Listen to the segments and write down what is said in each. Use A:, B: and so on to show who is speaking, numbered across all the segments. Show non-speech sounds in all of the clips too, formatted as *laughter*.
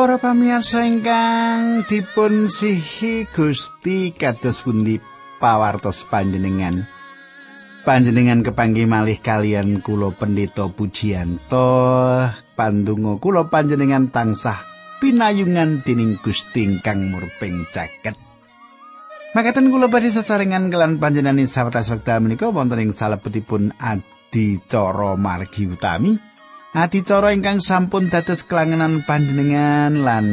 A: Para pamirsa ingkang dipun sihi Gusti kados pundi pawartos panjenengan. Panjenengan kepanggih malih kalian kula pendeta Pujiyanto pandonga kula panjenengan tansah pinayungan dening Gusti ingkang murping caket. Makaten kula badhe sesarengan kelan panjenengan sawetawis wekdal menika wonten ing salebetipun adicara margi utami. Adicara ingkang sampun dados kelangenan panjenengan lan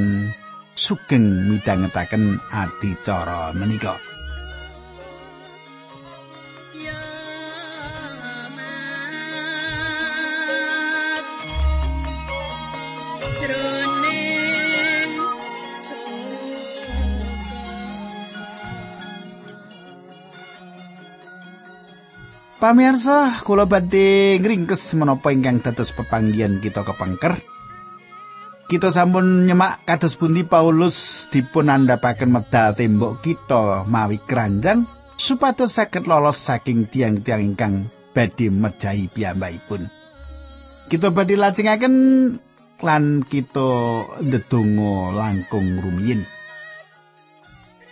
A: sugeng midhangetaken adicara menika. Pamirsa, kula badhe ngringkes menapa ingkang dados pepanggihan kita kepengker. Kita sampun nyemak kados pundi Paulus dipun andhapaken medal tembok kita mawi keranjang supados saged lolos saking tiang-tiang ingkang badhe mejahi piyambakipun. Kita badhe lajengaken lan kita ndedonga langkung rumiyin.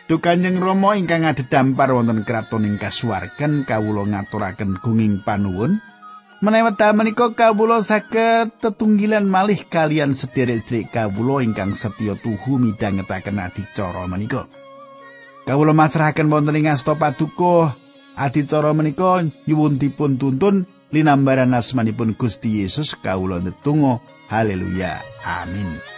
A: Duh Kanjeng Rama ingkang adhedhampar wonten kraton ing kasuwargan kawula ngaturaken gunging panuwun menawi menika kawula saged tetunggilan malih kalian sederek-sederek kawula ingkang setya tuhu midhangetaken adicara menika. Kawula masrahaken wonten ing asta paduka adicara menika nyuwun dipun tuntun linambaran asmanipun Gusti Yesus kawula ndedonga haleluya amin.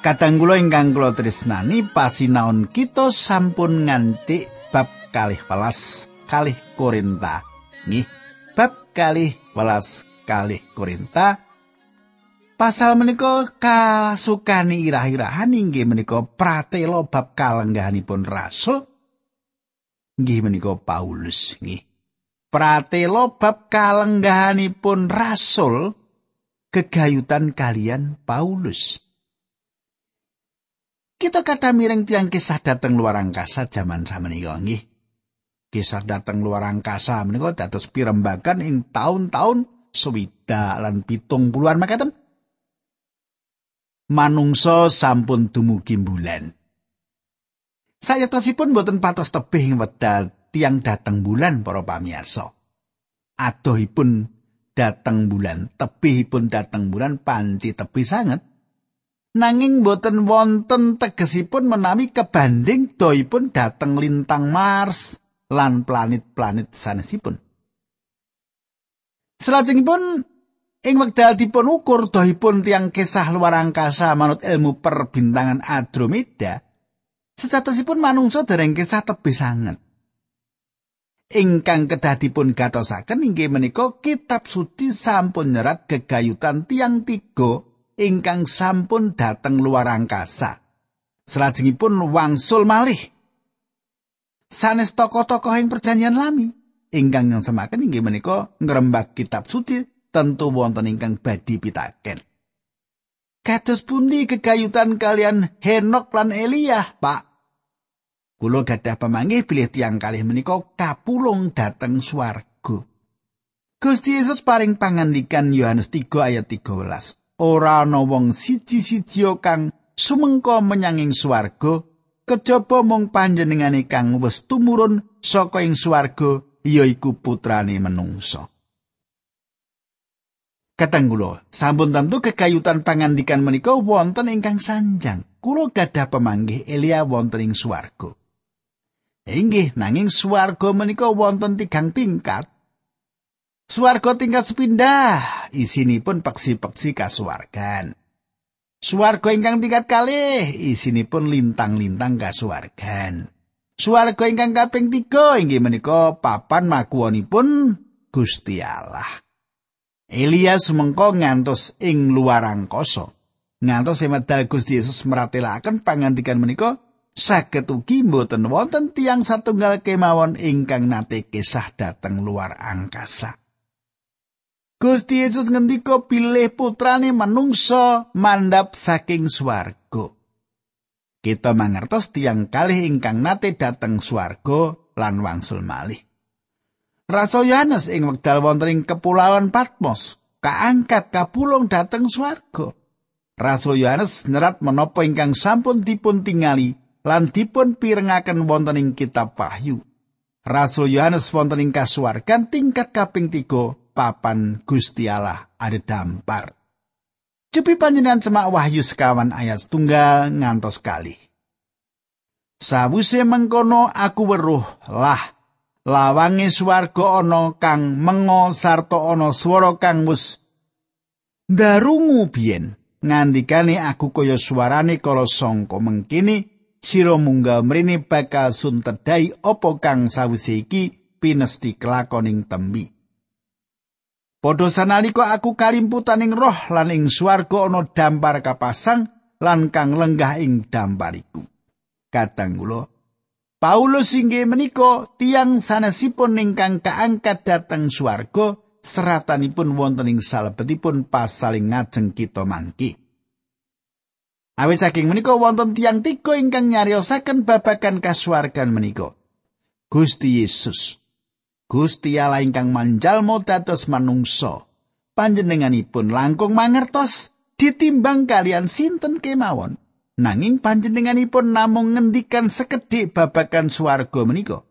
A: Kadang kula ingkang kula tresnani pasinaon kita sampun nganti bab kalih welas kalih Korinta. Nggih, bab kalih welas kalih Korinta. Pasal menika kasukani irah-irahan inggih menika pratela bab kalenggahanipun rasul. Nggih menika Paulus nggih. Pratela bab kalenggahanipun rasul kegayutan kalian Paulus. Kita kata miring tiang kisah dateng luar angkasa zaman samenika nggih. Kisah dateng luar angkasa menika dados pirembagan ing taun-taun swida lan pitung puluhan makaten. Manungsa sampun dumugi bulan. Sayatosipun boten patos tebih ing wedal tiang dateng bulan para pamirsa. Adohipun dateng bulan, tebihipun dateng bulan panci tebih sanget. Nanging boten wonten tegesipun menawi kebanding doipun dateng lintang Mars lan planet-planet sanesipun. Selajengipun ing wekdal dipun ukur doipun tiang kisah luar angkasa manut ilmu perbintangan Andromeda, sejatosipun manungsa dereng kisah tebih sanget. Ingkang kedah dipun gatosaken inggih menika kitab suci sampun nyerat gegayutan tiang tiga ingkang sampun dateng luar angkasa. Selajengipun wangsul malih. Sanes tokoh-tokoh ing perjanjian lami ingkang yang semakin inggih menika ngrembak kitab suci tentu wonten ingkang badi pitaken. Kados pundi kegayutan kalian Henok lan Elia, Pak? Kulo gadah pemanggih bilih tiang kalih menika kapulung dateng swarga. Gusti Yesus paring pangandikan Yohanes 3 ayat 13. Ora ana wong siji-siji kang sumengko menyanging swarga kejaba mung panjenengane kang wis tumurun saka ing swarga yaiku putrane menungsa. Katanggulo, sampun tentu kekayutan pangandikan menika wonten ingkang sanjang. Kulo gadah pemanggih Elia wonten ing swarga. Inggih, nanging swarga menika wonten tigang tingkat. Suwarga tingkat sepindah, isinipun peksi-peksi kasuwargan. Suwarga ingkang tingkat kalih, isinipun lintang-lintang kasuwargan. Suwarga ingkang kaping tiga, inggih menika papan makuwonipun Gusti Allah. Elias mengko ngantos ing luar angkasa. Ngantos medal Gusti Yesus meratelaken pangandikan menika saged ugi mboten wonten tiang satunggal kemawon ingkang nate kisah dateng luar angkasa. Gusti Yesus ngendika pilih putrane manungsa mandap saking swarga. Kita mangertos tiang kalih ingkang nate dateng swarga lan wangsul malih. Rasul Yohanes ing wekdal wonten ing kepulauan Patmos kaangkat kapulung dhateng swarga. Rasul Yohanes nyerat menapa ingkang sampun dipun tingali lan dipun pirengaken wonten ing kitab Wahyu. Rasul Yohanes wonten ing kasuwargan tingkat kaping tiga papan Gusti Allah ada dampar. Cepi panjenengan semak Wahyu sekawan ayat tunggal ngantos kali. Sawuse mengkono aku weruh lah lawange swarga ana kang mengo sarta ana swara kang wis ndarungu biyen ngandikane aku kaya suarane kala sangka mengkini sira munggah mrene bakal suntedai apa kang sawise iki pinesti kelakoning tembi. Padha sanalika aku kalimputan ing roh lan ing swarga ana dampar kapasang lan kang lenggah ing dampar iku. Kadang kula Paulus inggih menika tiang sanesipun ingkang kaangkat dhateng swarga seratanipun wonten ing salebetipun pasaling ngajeng kita mangki. Awit saking menika wonten tiang tiga ingkang nyariosaken babagan kasuwargan menika. Gusti Yesus Gusti Allah ingkang manjalmo dados manungsa. Panjenenganipun langkung mangertos ditimbang kalian sinten kemawon. Nanging panjenenganipun namung ngendikan sekedhik babagan swarga menika.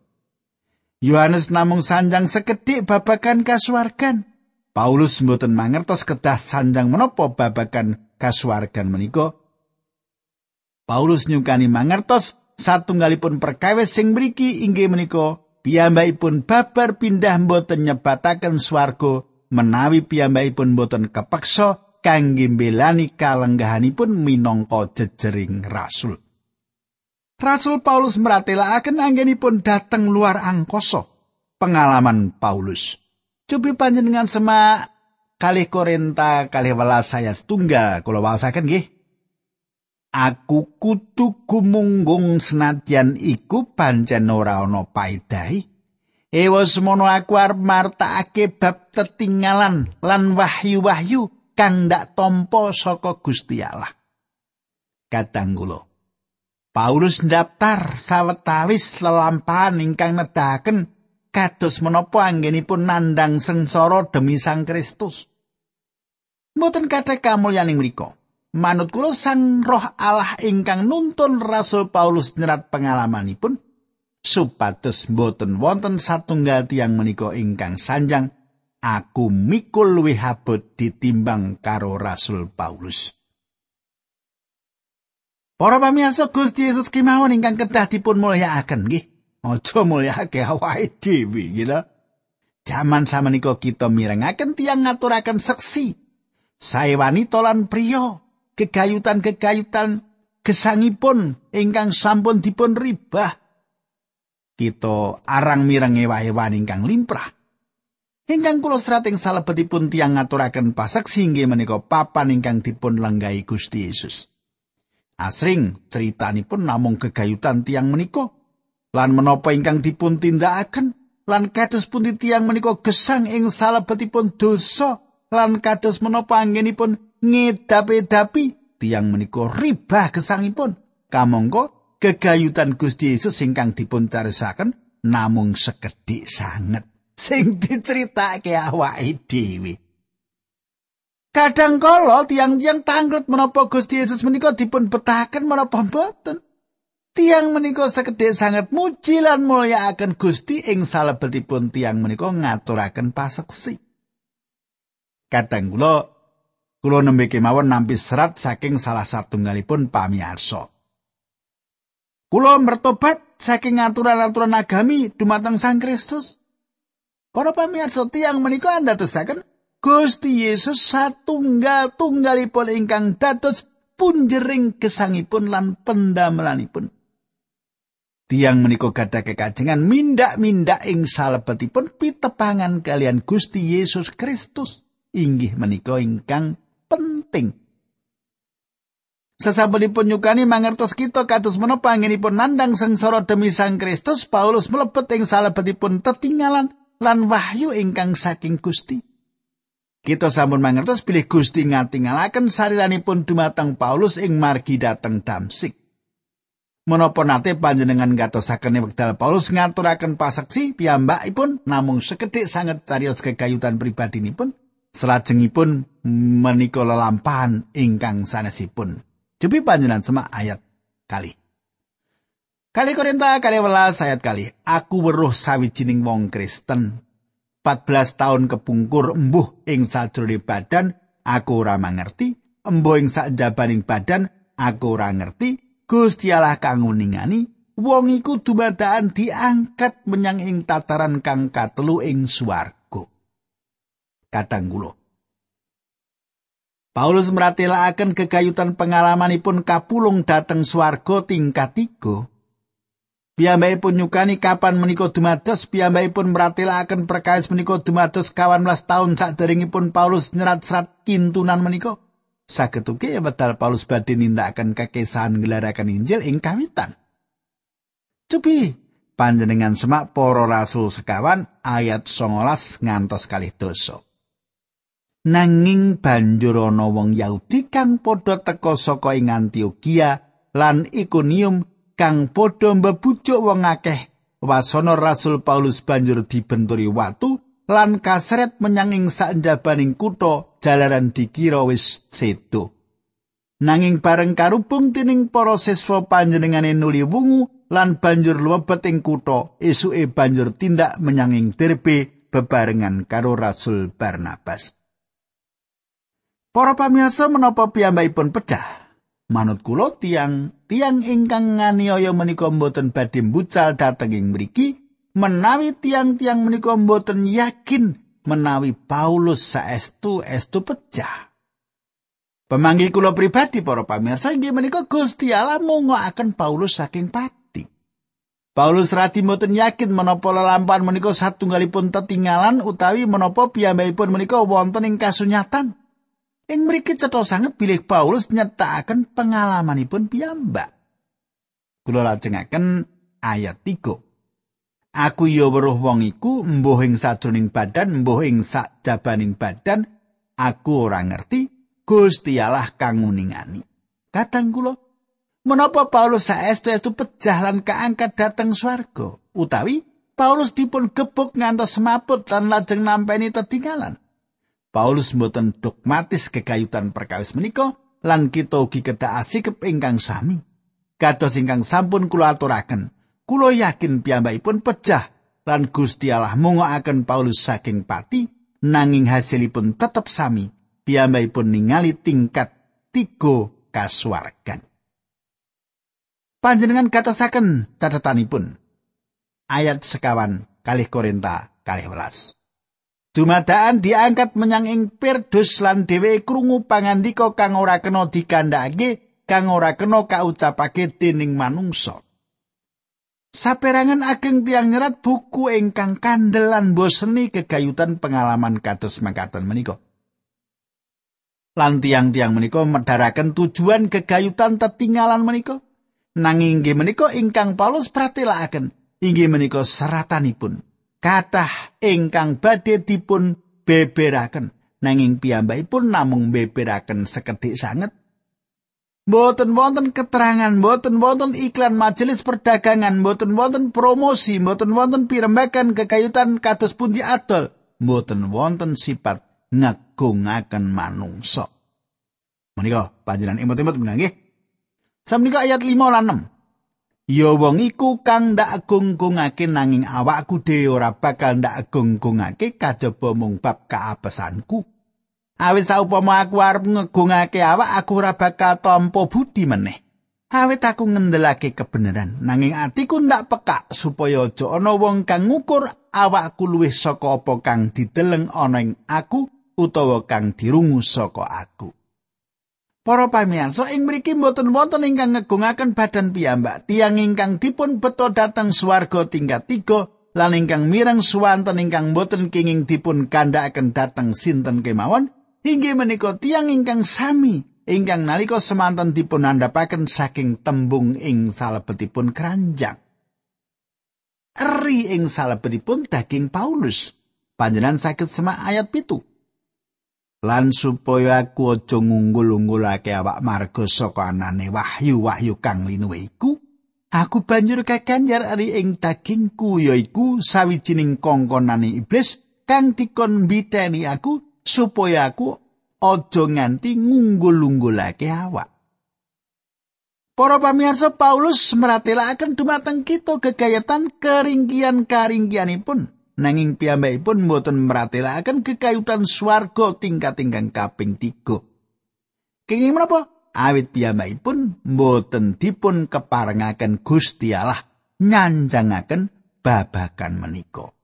A: Yohanes namung sanjang sekedhik babagan kasuwargan. Paulus mboten mangertos kedah sanjang menapa babagan kasuwargan menika. Paulus nyukani mangertos satunggalipun perkawis sing mriki inggih menika piyambakipun babar pindah mboten nyebataken swarga menawi piyambakipun mboten kepeksa kangge mbelani kalenggahanipun minangka jejering rasul. Rasul Paulus meratelaken anggenipun dateng luar angkasa. Pengalaman Paulus. Cobi panjenengan semak kalih Korinta kalih welas saya setunggal kula waosaken nggih. Aku kudu gumunggung senadyan iku pancen ora ana paedahe. Ewa semono aku arep martakake bab tetinggalan lan wahyu-wahyu kang ndak tampa saka Gusti Allah. Kadang kula Paulus ndaftar sawetawis lelampahan ingkang nedahaken kados menapa anggenipun nandang sengsara demi Sang Kristus. Mboten kathah kamulyaning mriku. Manut kula sang roh Allah ingkang nuntun Rasul Paulus nyerat pengalamanipun supados boten wonten satunggal tiang menika ingkang sanjang aku mikul luwih abot ditimbang karo Rasul Paulus. Para pamirsa Gusti Yesus kemawon ingkang kedah dipun mulyakaken nggih. Aja mulyakake awake dhewe gitu. Jaman samenika kita mirengaken tiang ngaturaken seksi. Sae wanita lan priya kegayutan-kegayutan gesangipun ingkang sampun dipun ribah. Kita arang mireng ewa-ewan ingkang limprah. Ingkang kula srating salebetipun tiang ngaturaken pasaksi inggih menika papan ingkang dipun lenggahi Gusti Yesus. Asring critanipun namung kegayutan tiang menika lan menapa ingkang dipun tindakaken lan kados pundi tiang menika gesang ing salebetipun dosa lan kados menapa anggenipun ngedapi-dapi tiang menika ribah gesangipun kamangka gegayutan Gusti Yesus ingkang dipun carisaken namung sekedhik sanget sing diceritake awake dhewe Kadang kala tiang-tiang tanglet menapa Gusti Yesus menika dipun betahaken menapa mboten. Tiang menika sekedhik sangat muji lan mulyakaken Gusti ing salebetipun tiang menika ngaturaken paseksi. Kadang kula Kulo nembe kemawon nampi serat saking salah satunggalipun pamiarsa. Kulo mertobat saking aturan-aturan agami dumateng Sang Kristus. Para pamirsa tiang menika andadosaken Gusti Yesus satunggal tunggalipun ingkang dados punjering gesangipun lan pendamelanipun. Tiang menika gadah kekajengan mindak-mindak ing salebetipun pitepangan kalian Gusti Yesus Kristus inggih menika ingkang penting. Sasampunipun nyukani mangertos kita kados menapa anggenipun nandang sengsara demi Sang Kristus, Paulus mlebet ing salebetipun tetinggalan lan wahyu ingkang saking Gusti. Kita sampun mangertos bilih Gusti ngatingalaken sariranipun dumateng Paulus ing margi dateng Damsik. Menapa nate panjenengan ngatosaken wekdal Paulus ngaturaken paseksi piyambakipun namung sekedhik sanget cariyos kegayutan pribadinipun salajengipun menika lelampahan ingkang sanesipun. Jepi panjenengan semak ayat kali. Kali Korinta kali welas ayat kali. Aku weruh sawijining wong Kristen 14 tahun kepungkur embuh ing sajroning badan aku ora mangerti, embuh ing sakjabaning badan aku ora ngerti, Gusti Allah kang nguningani wong iku dumadakan diangkat menyang ing tataran kang katelu ing swarga. Kadang kula Paulus meratelaken kegayutan pengalamanipun kapulung dateng swarga tingkat tiga. Piyambakipun nyukani kapan menika dumados, piyambakipun meratelaken perkawis menika dumados kawan belas tahun saderengipun Paulus nyerat serat kintunan menika. saged ugi wedal Paulus badhe nindakaken kekesahan ngelaraken Injil ing kawitan. Cupi panjenengan semak para rasul sekawan ayat 19 ngantos kalih dosa. Nanging banjur ana wong Yahudi kang padha teka saka ing Antioquia lan Ikonium kang padha mbebujuk wong akeh wasana Rasul Paulus banjur dibenturi watu lan kasret menyang ing sanjabaning kutha jalaran dikira wis sedo. Nanging bareng karubung tining para siswa panjenengane nuli wungu lan banjur lumebet ing kutha, esuke banjur tindak menyang ing Derbe bebarengan karo Rasul Barnabas. Para pamirsa menapa piyambakipun pecah? Manut kula tiang tiang ingkang nganiaya menika mboten badhe mbucal dhateng ing mriki menawi tiang-tiang menika mboten yakin menawi Paulus saestu estu pecah. Pemanggi kula pribadi para pamirsa inggih menika Gusti Allah akan Paulus saking pati. Paulus radi mboten yakin menapa lelampahan menika satunggalipun tetinggalan utawi menapa piyambakipun menika wonten ing kasunyatan. Ing mriki cetha sanget bilih Paulus nyetakaken pengalamanipun piyambak. Kula lajengaken ayat 3. Aku ya weruh wong iku mbuh ing sajroning badan, mbuh ing sakjabaning badan, aku ora ngerti Gusti Allah kang nguningani. Kadang kula menapa Paulus saestu-estu pejah lan kaangkat dateng swarga utawi Paulus dipun gebuk ngantos semaput lan lajeng nampeni tetinggalan. Paulus mboten dogmatis kegayutan perkawis menika lan kita ugi kedah asik ingkang sami. Kados ingkang sampun kula aturaken, Kulo yakin piyambakipun pecah lan Gusti Allah mungokaken Paulus saking pati nanging hasilipun tetep sami. Piyambakipun ningali tingkat tiga kasuwargan. Panjenengan katasaken catatanipun. Ayat sekawan kalih Korinta kalih welas. Dumadaan diangkat menyang ing Pirdus lan dhewe krungu pangandika kang ora kena dikandhakake kang ora kena kaucapake dening manungsa. Saperangan ageng tiang nyerat buku ingkang kandel lan boseni kegayutan pengalaman kados mangkaten menika. Lan tiang-tiang menika medharaken tujuan kegayutan tetinggalan menika. Nanging inggih menika ingkang Paulus pratelakaken inggih menika seratanipun. Kathah ingkang badhe dipun beberaken nanging piyambakipun namung beberaken sekedhik sanget Mboten wonten keterangan, mboten wonten iklan majelis perdagangan, mboten wonten promosi, mboten wonten pirembagan kekayutan kados pundi adol, mboten wonten sifat ngagungaken manungsa. Menika panjenengan imut-imut menang nggih. Samnika ayat 5 lan 6. Ya wong iku kang ndak agung-gungake nanging awakku dhewe ora bakal ndak agung-gungake kajaba mung bab kaapesanku. Awit saupama aku arep ngegungake awak aku ora bakal tampa budi meneh. Awit aku ngendelake kebenaran nanging atiku ndak pekak supaya aja ana wong kang ngukur awakku luwih saka apa kang dideleng ana ing aku utawa kang dirungu saka aku. Para pamirsa ing mriki mboten wonten ingkang ngegungaken badan piyambak tiang ingkang dipun beto dhateng swarga tingkat tiga lan ingkang mireng swanten ingkang boten kenging dipun kandhakaken dhateng sinten kemawon inggih menika tiang ingkang sami ingkang nalika semanten dipun andhapaken saking tembung ing salebetipun keranjang. Eri ing salebetipun daging Paulus. Panjenan sakit semak ayat pitu. Lan supaya aku aja ngunggul-unggulake awak marga saka anane wahyu-wahyu kang linuwe iku, Aku banjur kakanjar ari ing dagingku yaiku sawijining kongkonane iblis kang dikon mbiteni aku supaya aku aja nganti ngunggul-unggulake awak. Para pamirsa Paulus meratelaken dumateng kita gegayatan keringkian-karingkianipun nanging piyambakipun mboten meratelaken kekayutan swarga tingkat ingkang kaping 3. Kenging menapa? awit piyambakipun mboten dipun keparengaken Gusti Allah nyanjangaken babakan menika.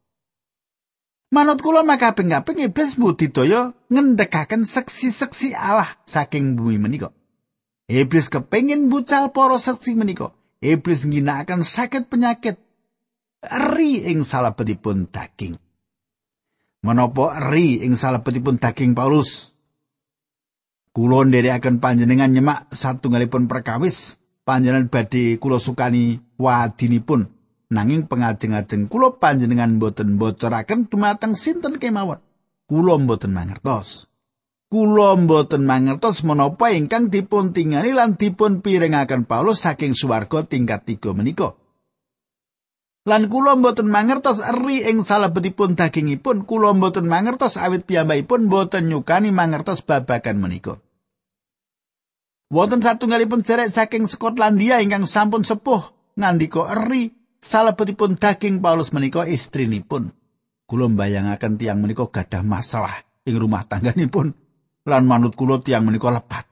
A: Manut kula makaping-kaping iblis budidaya ngendhekaken seksi-seksi Allah saking bumi menika. Iblis kepengin bucal para seksi menika. Iblis ngginakaken sakit penyakit eri ing salebetipun daging. Menapa eri ing salebetipun daging Paulus? Kulo nderekaken panjenengan nyemak satunggalipun perkawis panjenengan badhe kula sukani wadinipun nanging pengajeng-ajeng kula panjenengan boten bocoraken dumateng sinten kemawon. Kula mboten mangertos. Kula mboten mangertos menapa ingkang dipun tingali lan dipun pirengaken Paulus saking swarga tingkat tiga menika. Lan kula mboten mangertos eri ing salebetipun dagingipun, kula mboten mangertos awit piyambakipun mboten nyukani mangertos babagan menika. Wonten satunggalipun derek saking Skotlandia ingkang sampun sepuh ngandika eri salebetipun daging Paulus menika istrinipun. Kula mbayangaken tiang menika gadah masalah ing rumah tangganipun lan manut kula tiang menika lepat.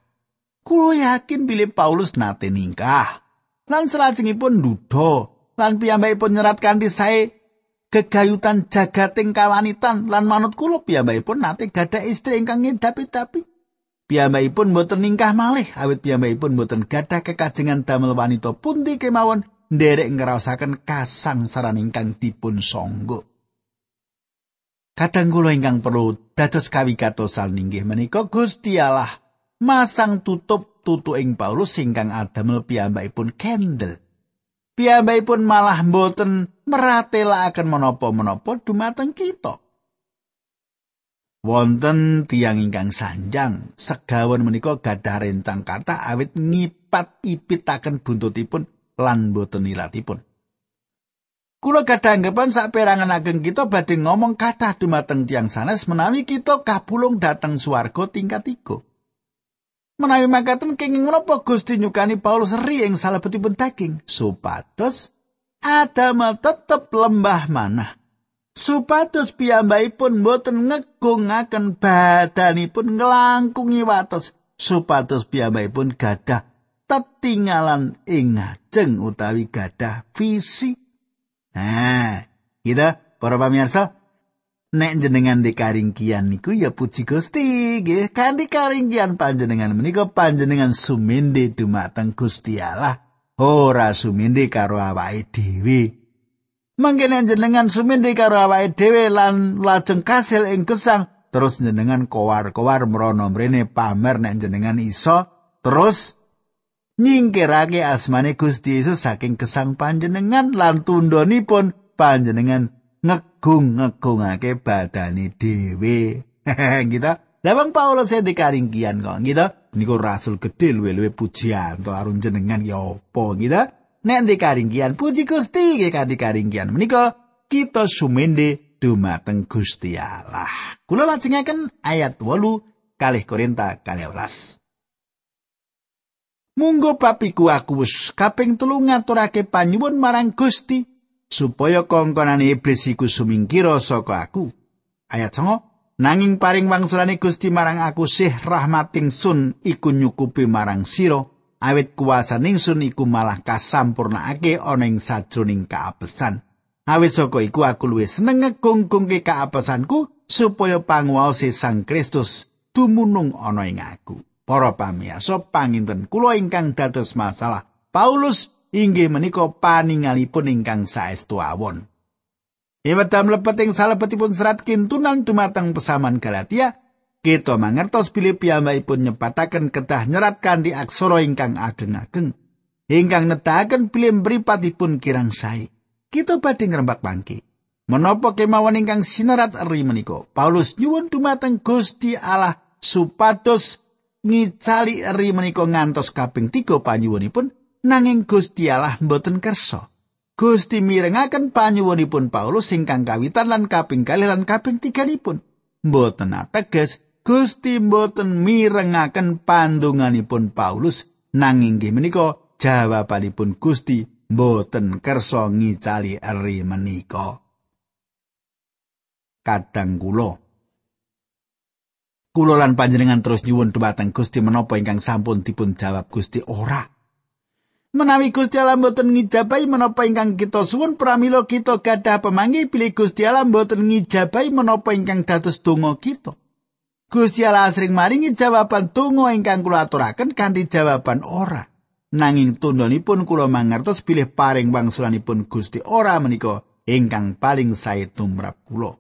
A: Kula yakin bilih Paulus nate ningkah lan salajengipun duda lan piyambakipun nyerat kanthi sae gegayutan jagating kawanitan lan manut kula piyambakipun nate gadah istri ingkang ngedapi-dapi. Piyambakipun mboten ningkah malih awit piyambakipun mboten gadah kekajengan damel wanita pundi kemawon nderek ngraosaken kasangsaran ingkang dipun sangga. Kadang kula ingkang perlu dados kawigatosan inggih menika Gusti Allah masang tutup tutu ing Paulus ingkang adamel piyambakipun kendel. Piyambakipun malah mboten meratelaken menapa-menapa dumateng kita. wonten tiang ingkang sanjang segawon menika gadah rencang kata awit ngipat ipitaken buntutipun lan boten ilatipun Kula gadah anggapan saperangan ageng kita badhe ngomong kathah dumateng tiang sanes menawi kita kabulung dateng swarga tingkat tiga. Menawi makaten kenging menapa Gusti nyukani Paulus ri ing salebetipun daging. Supados Adam tetep lembah manah. Supados piyambakipun boten ngegungaken badanipun ngelangkungi wates supados piyambakipun gadah tetinggalan ing ngajeng utawi gadah visi. Nah, kita para pamirsa, nek jenengan di karingkian niku ya puji Gusti, nggih. Kanthi karingkian panjenengan menika panjenengan sumende dumateng Gusti Allah, ora sumende karo awake dhewe. Mangkene jenengan sumindi karo awake dhewe lan lajeng kasil ing gesang terus jenengan kowar-kowar mrono mrene pamer nek jenengan iso terus nyingkirake asmane Gusti Yesus saking gesang panjenengan lan tundhonipun panjenengan ngegung-ngegungake badane dhewe. *laughs* gitu. Lah Paulus e dikaringkian kok gitu. Niku rasul gedhe luwe-luwe pujian to arun jenengan ya apa gitu. nek ndi karingkian puji Gusti nggih kanthi karingkian menika kita sumende dumateng Gusti Allah. Kula lajengaken ayat 8 kalih Korinta kalih welas. Munggo papiku aku wis kaping telu ngaturake panyuwun marang Gusti supaya kongkonan iblis iku sumingkira saka aku. Ayat 9 Nanging paring wangsulane Gusti marang aku sih rahmating sun iku nyukupi marang sira awit kuasa ningsun iku malah kasampurnakake ana ing sajroning kaapesan. Awit saka iku aku luwih seneng ngegungke kaapesanku supaya panguwase Sang Kristus dumunung ana ing aku. Para pamirsa panginten kula ingkang dados masalah Paulus inggih menika paningalipun ingkang saestu awon. Ewedam lepet ing salebetipun serat kintunan dumateng pesaman Galatia, Kita mangertos bilih piyambakipun nyepataken kedah nyerat kanthi aksara ingkang ageng-ageng. Ingkang nedahaken bilih mripatipun kirang sae. Kita badhe ngrembak mangke. Menapa kemawon ingkang sinerat eri menika? Paulus nyuwun dumateng Gusti Allah supados ngicali eri menika ngantos kaping tiga panyuwunipun nanging Gusti Allah mboten kersa. Gusti mirengaken panyuwunipun Paulus ingkang kawitan lan kaping kalih lan kaping tiganipun. Mboten ateges Gusti mboten mirengaken pandunganipun Paulus nanging nggih menika jawabanipun Gusti mboten kersa ngicali eri menika. Kadang kula Kulo lan panjenengan terus nyuwun dumateng Gusti menapa ingkang sampun dipun jawab Gusti ora. Menawi Gusti Allah mboten ngijabahi menapa ingkang kita suwun pramila kita gadah pemanggi pilih Gusti Allah mboten ngijabahi menapa ingkang dados donga kita. Gusti Allah asring maringi jawaban donga ingkang kula aturaken kanthi jawaban ora. Nanging tundhonipun kula mangertos pilih paring wangsulanipun Gusti ora menika ingkang paling sae tumrap kula.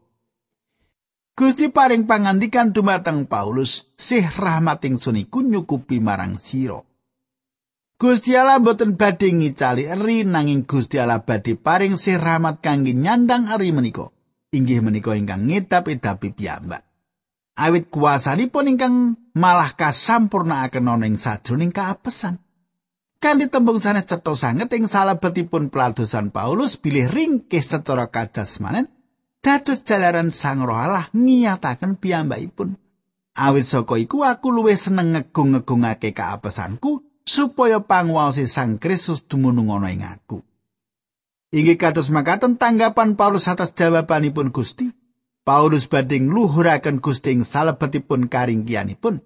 A: Gusti paring pangandikan dumateng Paulus, sih rahmating suniku nyukupi marang sira. Gusti Allah boten badhe ngicali eri nanging Gusti Allah badhe paring sih rahmat kangge nyandang eri menika. Inggih menika ingkang ngedap-edapi piyambak. Awit kuasanipun ingkang malah kasampurnaaken ana ing sajroning kaapesan. Kanthi tembung sanes cetha sanget ing salebetipun peladosan Paulus bilih ringkih secara kajasmanen dados jalaran Sang Roh Allah ngiyataken piyambakipun. Awit saka iku aku luwih seneng ngegung-ngegungake kaapesanku supaya panguwase Sang Kristus dumunung ana ing aku. Inggih kados makaten tanggapan Paulus atas jawabanipun Gusti. Paulus badhe ngluhuraken Gusti ing salebetipun karingkianipun.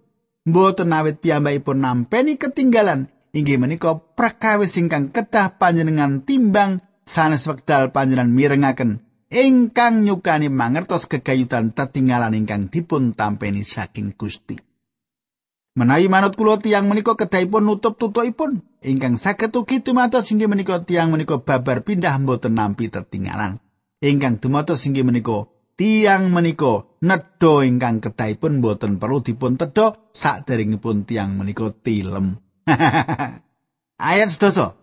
A: Mboten awit piyambakipun nampeni ketinggalan inggih menika prakawis ingkang kedah panjenengan timbang sanes wekdal panjenengan mirengaken ingkang nyukani mangertos kegayutan tetinggalan ingkang dipun tampeni saking Gusti. Menawi manut kula tiyang menika kedahipun nutup tutukipun ingkang saged ugi dumados inggih menika tiyang menika babar pindah mboten nampi tertinggalan. Ingkang dumados inggih menika tiyang menika nedha ingkang kedahipun mboten perlu dipun tedha saderengipun tiyang menika tilem. *laughs* Ayat sedoso.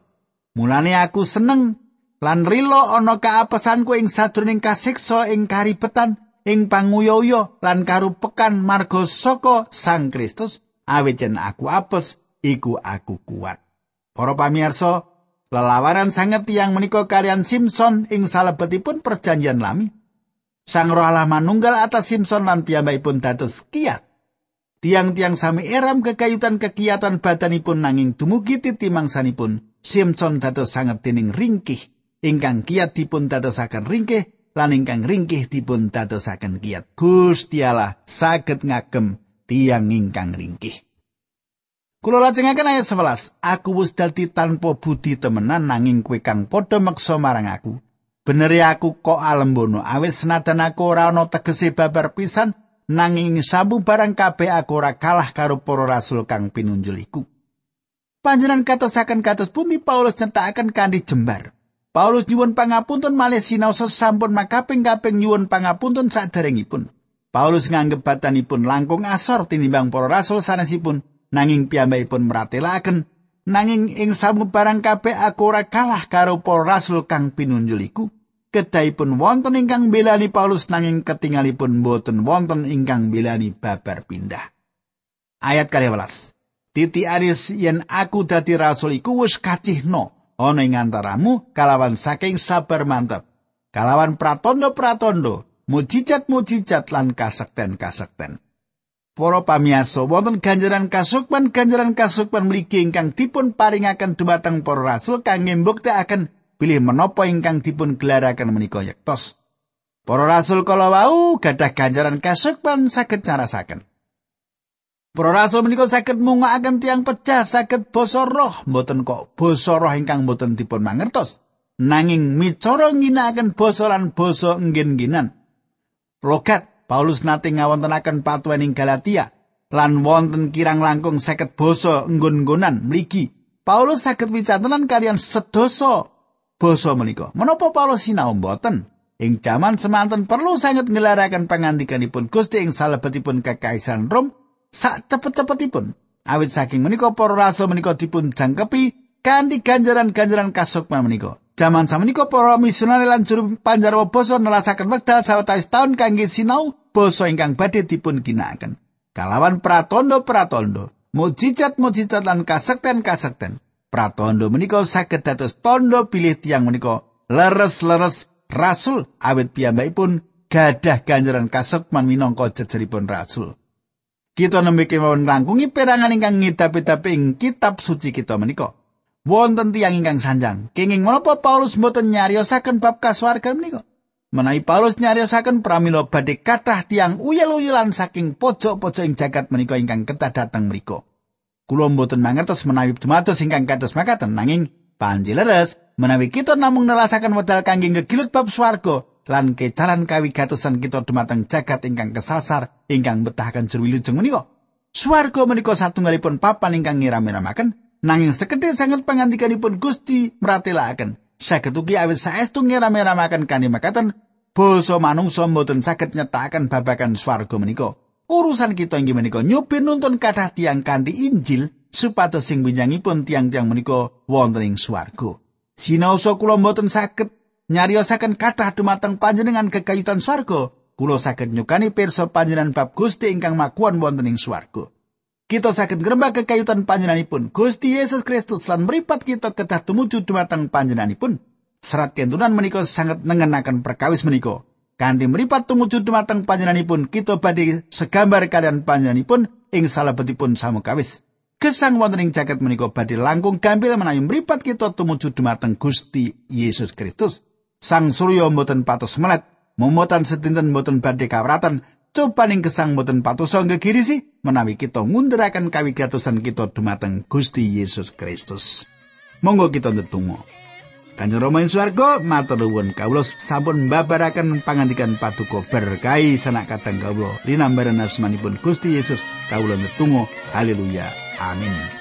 A: Mulane aku seneng lan rilo ana kaapesanku ing sadroning kasiksa ing karibetan ing panguyoyo lan karupekan marga saka Sang Kristus awit yen aku apes iku aku kuat. Para pamirsa, lelawanan sanget tiyang menika kalian Simpson ing salebetipun perjanjian lami. Sang Roh Allah manunggal atas Simpson lan piyambakipun dados kiat. Tiang-tiang sami eram kekayutan kegiatan badanipun nanging dumugi titimangsanipun Simpson dados sanget dening ringkih ingkang kiat dipun dadosaken ringkih lan ingkang ringkih dipun dadosaken kiat. Gusti Allah saged ngagem tiang ingkang ringkih. Kulo lajengaken ayat 11. Aku wis dadi tanpa budi temenan nanging kowe kang padha meksa marang aku. Bener aku kok alembono awit senajan aku ora ana tegese babar pisan nanging sabu barang kabeh aku ora kalah karo para rasul kang pinunjul iku. Panjenengan katosaken kados bumi Paulus nyetakaken kanthi jembar. Paulus nyuwun pangapunten malih sinau sesampun makaping-kaping nyuwun pangapunten saderengipun. Paulus nganggep batanipun langkung asor tinimbang para rasul sanesipun nanging piyambakipun meratelaken. Nanging ing samubarang kabeh aku ora kalah karo para rasul kang pinunjul iku. Kedahipun wonten ingkang belani Paulus nanging ketingalipun boten wonten ingkang belani babar pindah. Ayat 12 Titi aris yen aku dadi rasul iku wis kacihno ana ing antaramu kalawan saking sabar mantep. Kalawan pratondo-pratondo mujijat-mujijat lan kasekten-kasekten. Para pamiyarsa wonten ganjaran kasukman ganjaran kasukman mligi ingkang dipun paringaken dumateng para rasul kangge mbuktekaken bilih menapa ingkang dipun gelaraken menika yektos. Para rasul kala wau gadah ganjaran kasukman saged nyarasaken. Para rasul menika saged mungakaken tiang pecah saged basa roh mboten kok basa roh ingkang mboten dipun mangertos. Nanging micara ngginakaken basa lan basa enggen-enggenan. Logat Paulus nate ngawontenaken patuwen ing Galatia lan wonten kirang langkung seket basa nggon-nggonan mligi. Paulus saged wicantenan kalian sedoso basa menika. Menapa Paulus sinau mboten? Ing jaman semanten perlu sangat ngelaraken pangandikanipun Gusti ing salebetipun kekaisaran Rom sak cepet-cepetipun. Awit saking menika para rasul menika dipun jangkepi kanthi ganjaran-ganjaran kasukman menika. Jaman samenika para misionari lan juru panjarwa basa nerasaken wekdal sawetawis taun kangge sinau basa ingkang badhe dipun ginakaken. Kalawan pratondo-pratondo, mujizat-mujizat lan kasekten-kasekten. Pratandha menika saged dados tandha pilih tiang menika leres-leres rasul awit piyambakipun gadah ganjaran kasukman minangka jejeripun rasul. Kita nembe kemawon nglangkungi perangan ingkang ngidap-idapi ing kitab suci kita menika. Wonten tiyang ingkang sanjang, kenging menapa Paulus mboten nyariosaken bab kasuwargan menika? Menawi Paulus nyariosaken pramila badhe kathah tiang uyel-uyelan saking pojok-pojok ing jagat menika ingkang kedah dateng mriku. Kula mboten mangertos menawi dumados ingkang kados makaten nanging panjileres menawi kita namung nelasaken wedal kangge ngegilut bab swarga lan kecaran kawigatosan kita dumateng jagat ingkang kesasar ingkang betahaken jero wilujeng menika. Swarga menika satunggalipun papan ingkang ngiram-iramaken nanging sekedhik sanget pangandikanipun Gusti meratelaken saged ugi awit saestu ngiram-iramaken kanthi makaten basa manungsa mboten saged nyetakaken babagan swarga menika. Urusan kita inggih menika nyobi nuntun kathah tiang kanthi Injil supados sing winjangipun tiang-tiang menika wonten ing swarga. Sinaosa kula mboten saged nyariosaken kathah dumateng panjenengan kekayutan swarga, kula saged nyukani pirsa panjenengan bab Gusti ingkang makuan wonten ing swarga. Kita saged ngrembak kekayutan panjenenganipun Gusti Yesus Kristus lan mripat kita kedah tumuju dumateng panjenenganipun. Serat kentunan menika sangat nengenaken perkawis menika. Kanthi mripat tumuju dumateng panjenenganipun, kita badhe segambar kalian panjenenganipun ing salebetipun samukawis. Gesang wonten ing jagat menika badhe langkung gampil menawi mripat kita tumuju dumateng Gusti Yesus Kristus. Sang Surya mboten patos melet, momotan sedinten mboten badhe kawratan, cobaning gesang mboten patosa gegirisi menawi kita ngunduraken kawigatosan kita dumateng Gusti Yesus Kristus. Monggo kita ndedonga. Kanjeng Rama ing swarga matur nuwun kawula sampun mbabaraken pangandikan paduka berkahi sanak kateng kawula linambaran asmanipun Gusti Yesus kawula netunggal haleluya amin